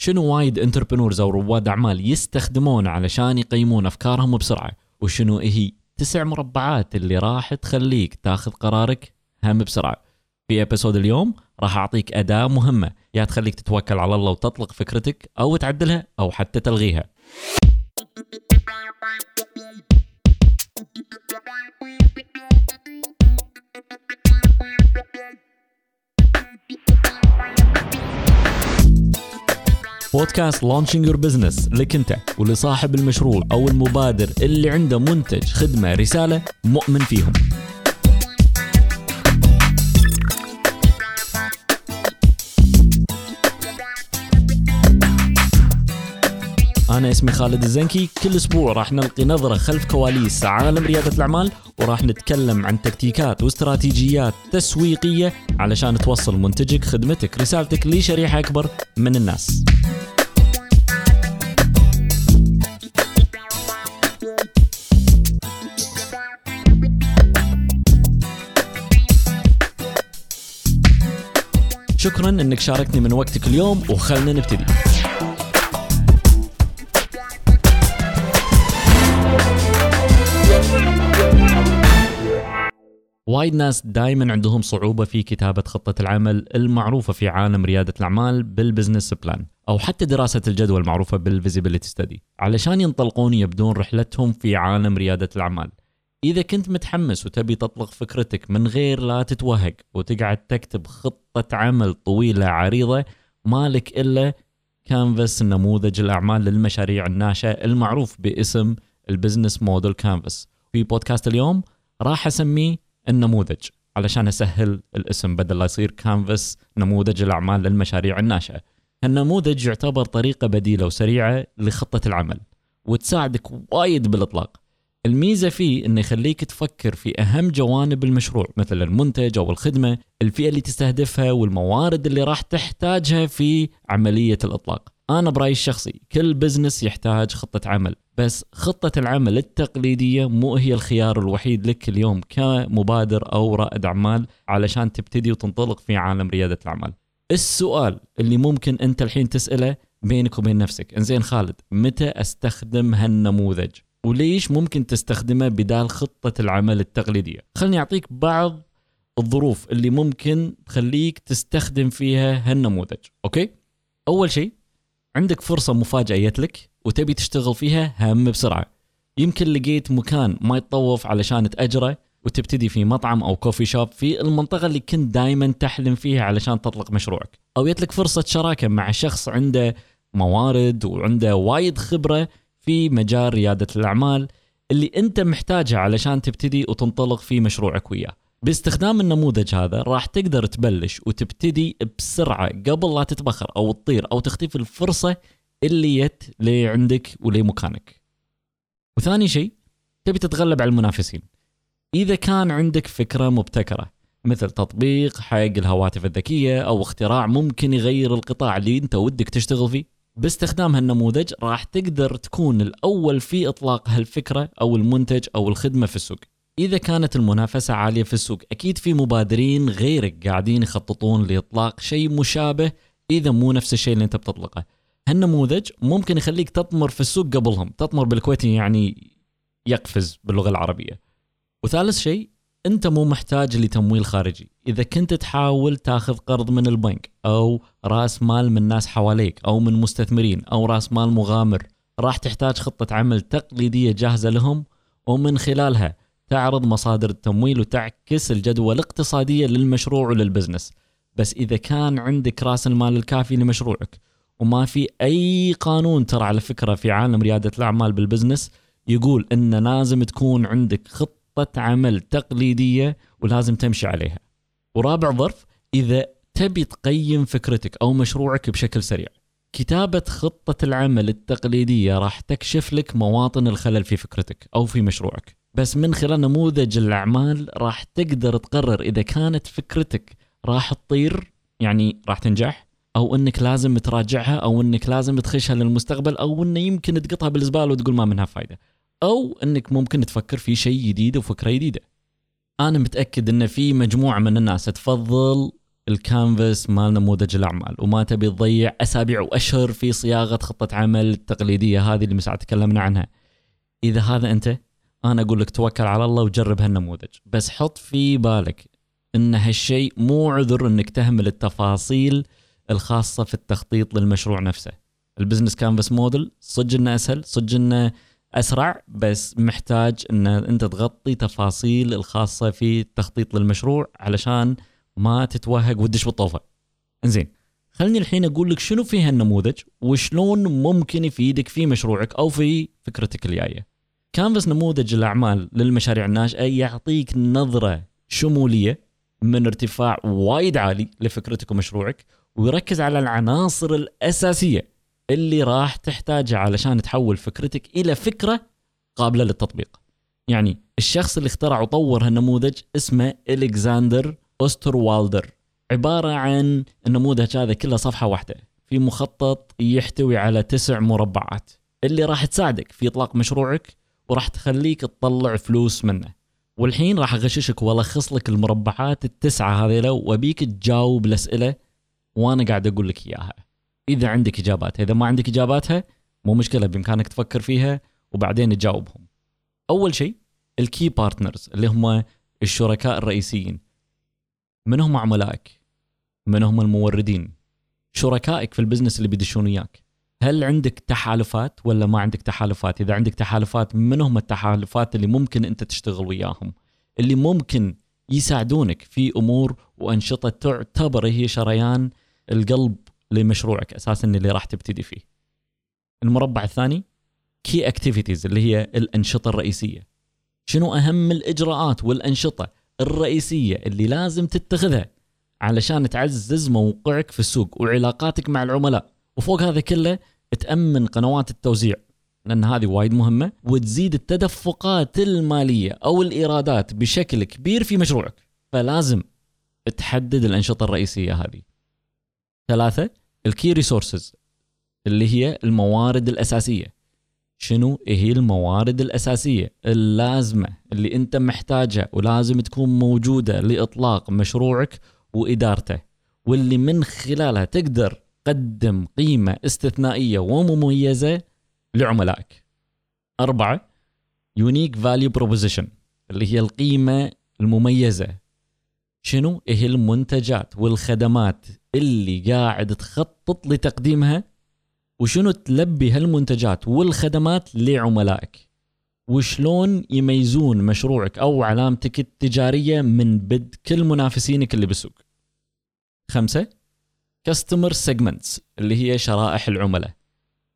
شنو وايد entrepreneurs أو رواد أعمال يستخدمونه علشان يقيمون أفكارهم بسرعة؟ وشنو هي تسع مربعات اللي راح تخليك تاخذ قرارك هم بسرعة. في episode اليوم راح أعطيك أداة مهمة. يا تخليك تتوكل على الله وتطلق فكرتك أو تعدلها أو حتى تلغيها. بودكاست launching your business لك انت ولصاحب المشروع أو المبادر اللي عنده منتج خدمة رسالة مؤمن فيهم. أنا اسمي خالد الزنكي. كل أسبوع راح نلقي نظرة خلف كواليس عالم ريادة الأعمال وراح نتكلم عن تكتيكات واستراتيجيات تسويقية علشان توصل منتجك خدمتك رسالتك لشريحة أكبر من الناس. شكرا إنك شاركتني من وقتك اليوم وخلنا نبتدي. وايد ناس دائما عندهم صعوبة في كتابة خطة العمل المعروفة في عالم ريادة الأعمال بال business plan أو حتى دراسة الجدوى المعروفة بال feasibility study. علشان ينطلقون يبدون رحلتهم في عالم ريادة الأعمال. إذا كنت متحمس وتبي تطلق فكرتك من غير لا تتوهق وتقعد تكتب خطة عمل طويلة عريضة مالك إلا كانفاس نموذج الأعمال للمشاريع الناشئة المعروف باسم ال business model canvas في بودكاست اليوم راح أسميه النموذج علشان أسهل الاسم بدل لا يصير كانفاس نموذج الأعمال للمشاريع الناشئة. النموذج يعتبر طريقة بديلة وسريعة لخطة العمل وتساعدك وايد بالإطلاق. الميزة فيه إنه يخليك تفكر في أهم جوانب المشروع مثل المنتج أو الخدمة، الفئة اللي تستهدفها والموارد اللي راح تحتاجها في عملية الإطلاق. أنا برأيي الشخصي كل business يحتاج خطة عمل بس خطة العمل التقليدية مو هي الخيار الوحيد لك اليوم كمبادر أو رائد أعمال علشان تبتدي وتنطلق في عالم ريادة الأعمال. السؤال اللي ممكن أنت الحين تسأله بينك وبين نفسك إنزين خالد متى أستخدم هالنموذج؟ وليش ممكن تستخدمه بدال خطة العمل التقليدية؟ خلني أعطيك بعض الظروف اللي ممكن تخليك تستخدم فيها هالنموذج أوكي؟ أول شيء عندك فرصة مفاجأة لك وتبي تشتغل فيها هم بسرعة. يمكن لقيت مكان ما يتطوف علشان تأجره وتبتدي في مطعم أو كوفي شوب في المنطقة اللي كنت دائما تحلم فيها علشان تطلق مشروعك. أو يتلك فرصة شراكة مع شخص عنده موارد وعنده وايد خبرة في مجال ريادة الأعمال اللي أنت محتاجها علشان تبتدي وتنطلق في مشروعك وياه. باستخدام النموذج هذا راح تقدر تبلش وتبتدي بسرعة قبل لا تتبخر أو تطير أو تختفي الفرصة اللي جت لعندك ولمكانك وثاني شيء تبي تتغلب على المنافسين. إذا كان عندك فكرة مبتكرة مثل تطبيق حق الهواتف الذكية أو اختراع ممكن يغير القطاع اللي أنت ودك تشتغل فيه. باستخدام هالنموذج راح تقدر تكون الأول في إطلاق هالفكرة أو المنتج أو الخدمة في السوق. إذا كانت المنافسة عالية في السوق أكيد في مبادرين غيرك قاعدين يخططون لإطلاق شيء مشابه إذا مو نفس الشيء اللي أنت بتطلقه. هالنموذج ممكن يخليك تطمر في السوق قبلهم تطمر بالكويتي يعني يقفز باللغة العربية. وثالث شيء أنت مو محتاج لتمويل خارجي. إذا كنت تحاول تاخذ قرض من البنك أو رأس مال من ناس حواليك أو من مستثمرين أو رأس مال مغامر راح تحتاج خطة عمل تقليدية جاهزة لهم ومن خلالها تعرض مصادر التمويل وتعكس الجدوى الاقتصادية للمشروع ولل business بس إذا كان عندك رأس المال الكافي لمشروعك وما في أي قانون ترى على فكرة في عالم ريادة الأعمال بال business يقول إن لازم تكون عندك خطة عمل تقليدية ولازم تمشي عليها. ورابع ظرف إذا تبي تقيم فكرتك أو مشروعك بشكل سريع. كتابة خطة العمل التقليدية راح تكشف لك مواطن الخلل في فكرتك أو في مشروعك بس من خلال نموذج الأعمال راح تقدر تقرر إذا كانت فكرتك راح تطير يعني راح تنجح أو إنك لازم تراجعها أو إنك لازم تخشها للمستقبل أو إنه يمكن تقطها بالزبالة وتقول ما منها فايدة أو إنك ممكن تفكر في شيء جديد وفكرة جديدة. أنا متأكد إن في مجموعة من الناس تفضل الكانفاس مال نموذج الأعمال وما تبي تضيع أسابيع وأشهر في صياغة خطة عمل التقليديه هذه اللي مساعة تكلمنا عنها. إذا هذا أنت أنا أقول لك توكل على الله وجرب هالنموذج بس حط في بالك إن هالشيء مو عذر إنك تهمل التفاصيل الخاصة في التخطيط للمشروع نفسه ال business canvas model صدق إنه أسهل صدق إنه أسرع بس محتاج إن أنت تغطي تفاصيل الخاصة في التخطيط للمشروع علشان ما تتوهق وتدش بالطوفة. إنزين خلني الحين أقول لك شنو في هالنموذج وشلون ممكن يفيدك في مشروعك أو في فكرتك الجاية. كانفاس نموذج الأعمال للمشاريع الناشئه يعطيك نظرة شمولية من ارتفاع وايد عالي لفكرتك ومشروعك ويركز على العناصر الأساسية اللي راح تحتاجها علشان تحول فكرتك إلى فكرة قابلة للتطبيق. يعني الشخص اللي اخترع وطور هالنموذج اسمه ألكساندر اوستر والدر عبارة عن النموذج هذا كله صفحة واحدة في مخطط يحتوي على تسع مربعات اللي راح تساعدك في إطلاق مشروعك وراح تخليك تطلع فلوس منه. والحين راح أغششك والخص لك المربعات التسعة هذيلا وأبيك تجاوب الأسئلة وأنا قاعد أقول لك إياها. إذا عندك اجاباتها إذا ما عندك إجاباتها مو مشكلة بإمكانك تفكر فيها وبعدين تجاوبهم. أول شيء ال key partners اللي هم الشركاء الرئيسيين. من هم عملائك. من هم الموردين. شركائك في ال business اللي بيدشون وياك. هل عندك تحالفات ولا ما عندك تحالفات إذا عندك تحالفات من هم التحالفات اللي ممكن أنت تشتغل وياهم اللي ممكن يساعدونك في أمور وأنشطة تعتبر هي شريان القلب لمشروعك أساسا اللي راح تبتدي فيه. المربع الثاني key activities اللي هي الأنشطة الرئيسية. شنو أهم الإجراءات والأنشطة الرئيسية اللي لازم تتخذها علشان تعزز موقعك في السوق وعلاقاتك مع العملاء وفوق هذا كله تأمن قنوات التوزيع لأن هذه وايد مهمة وتزيد التدفقات المالية أو الإيرادات بشكل كبير في مشروعك. فلازم تحدد الأنشطة الرئيسية هذه. ثلاثة ال key resources اللي هي الموارد الأساسية. شنو؟ هي الموارد الأساسية؟ اللازمة اللي أنت محتاجها ولازم تكون موجودة لإطلاق مشروعك وإدارته واللي من خلالها تقدر تقدم قيمة استثنائية ومميزة لعملائك. أربعة unique value proposition اللي هي القيمة المميزة. شنو؟ هي المنتجات والخدمات اللي قاعد تخطط لتقديمها؟ وشنو تلبي هالمنتجات والخدمات لعملائك؟ وشلون يميزون مشروعك أو علامتك التجارية من بد كل منافسينك اللي بالسوق؟ خمسة customer segments اللي هي شرائح العملاء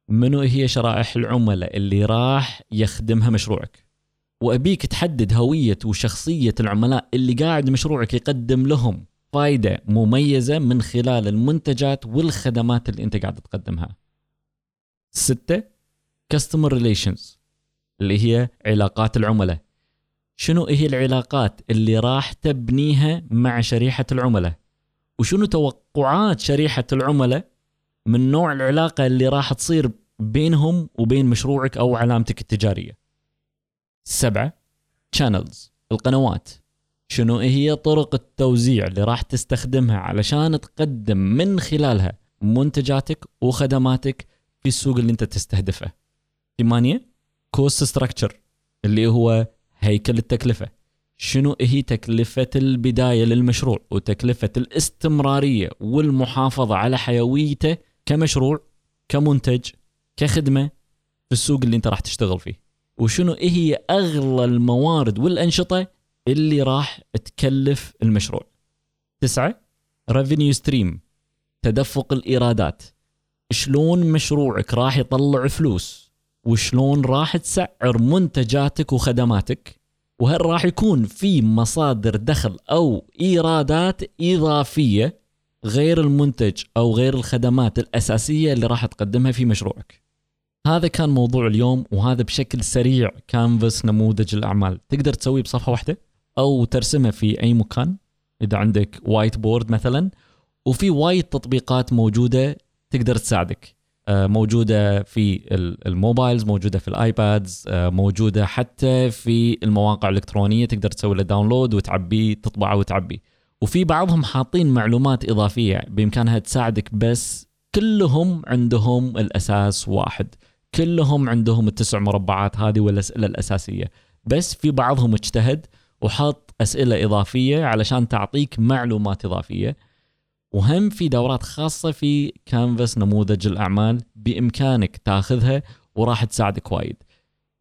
منو هي شرائح العملاء اللي راح يخدمها مشروعك وأبيك تحدد هوية وشخصية العملاء اللي قاعد مشروعك يقدم لهم فائده مميزة من خلال المنتجات والخدمات اللي أنت قاعد تقدمها. ستة كاستمر ريليشنز اللي هي علاقات العملاء. شنو هي العلاقات اللي راح تبنيها مع شريحة العملاء؟ وشنو توقعات شريحة العملاء من نوع العلاقة اللي راح تصير بينهم وبين مشروعك أو علامتك التجارية. سبعة channels القنوات. شنو هي طرق التوزيع اللي راح تستخدمها علشان تقدم من خلالها منتجاتك وخدماتك في السوق اللي أنت تستهدفه؟ ثمانية cost structure اللي هو هيكل التكلفة. شنو هي تكلفة البداية للمشروع وتكلفة الاستمرارية والمحافظة على حيويته كمشروع كمنتج كخدمة في السوق اللي انت راح تشتغل فيه. وشنو هي أغلى الموارد والأنشطة اللي راح تكلف المشروع. تسعة revenue stream تدفق الإيرادات. شلون مشروعك راح يطلع فلوس؟ وشلون راح تسعر منتجاتك وخدماتك؟ وهل راح يكون في مصادر دخل أو إيرادات إضافية غير المنتج أو غير الخدمات الأساسية اللي راح تقدمها في مشروعك. هذا كان موضوع اليوم وهذا بشكل سريع كانفاس نموذج الأعمال. تقدر تسويه بصفحة واحدة؟ أو ترسمه في أي مكان إذا عندك whiteboard مثلا. وفي وايد تطبيقات موجودة تقدر تساعدك. موجودة في ال mobiles موجودة في ال iPads آه، موجودة حتى في المواقع الإلكترونية تقدر تسوي له download وتعبيه تطبعه وتعبيه. وفي بعضهم حاطين معلومات إضافية بإمكانها تساعدك بس كلهم عندهم الأساس واحد. كلهم عندهم التسع مربعات هذه والأسئلة الأساسية. بس في بعضهم اجتهد وحط أسئلة إضافية علشان تعطيك معلومات إضافية. وهم في دورات خاصة في كانفاس نموذج الأعمال بإمكانك تاخذها وراح تساعدك وايد.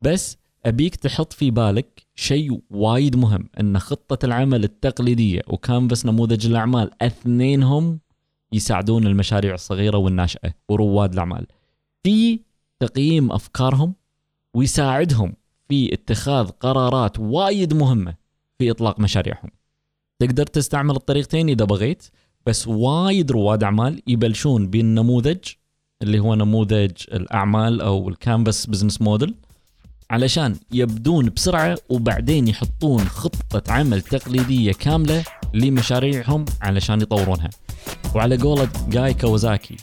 بس أبيك تحط في بالك شيء وايد مهم إن خطة العمل التقليدية وكانفاس نموذج الأعمال اثنينهم يساعدون المشاريع الصغيرة والناشئة ورواد الأعمال. في تقييم أفكارهم ويساعدهم في اتخاذ قرارات وايد مهمة في إطلاق مشاريعهم. تقدر تستعمل الطريقتين إذا بغيت. بس وايد رواد أعمال يبلشون بالنموذج اللي هو نموذج الأعمال أو ال canvas business model علشان يبدون بسرعة وبعدين يحطون خطة عمل تقليدية كاملة لمشاريعهم علشان يطورونها. وعلى قولة جاي كاواساكي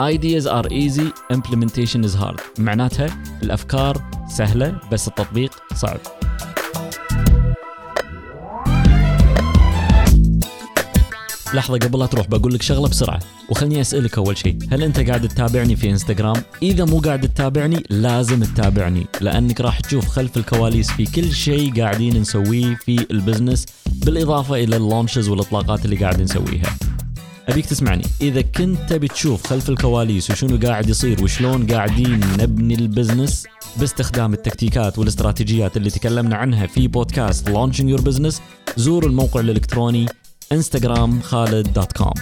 Ideas are easy, implementation is hard. معناتها الأفكار سهلة بس التطبيق صعب. لحظة قبل لا تروح بقول لك شغلة بسرعة. وخلني أسألك أول شيء هل أنت قاعد تتابعني في إنستغرام؟ إذا مو قاعد تتابعني لازم تتابعني لأنك راح تشوف خلف الكواليس في كل شيء قاعدين نسويه في ال business بالإضافة إلى ال launches والإطلاقات اللي قاعد نسويها. أبيك تسمعني. إذا كنت تبي تشوف خلف الكواليس وشنو قاعد يصير وشلون قاعدين نبني ال business باستخدام التكتيكات والإستراتيجيات اللي تكلمنا عنها في بودكاست Launching Your Business زور الموقع الإلكتروني انستغرام خالد dot com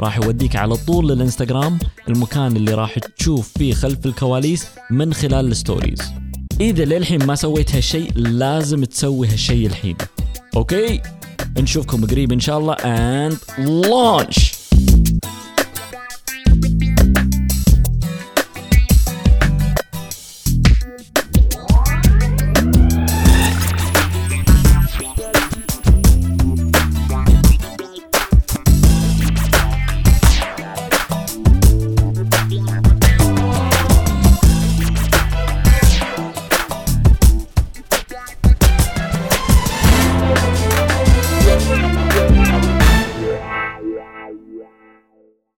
راح يوديك على طول للإنستغرام المكان اللي راح تشوف فيه خلف الكواليس من خلال ال stories. إذا للحين ما سويت هالشيء لازم تسوي هالشيء الحين. okay؟ نشوفكم قريب إن شاء الله and launch!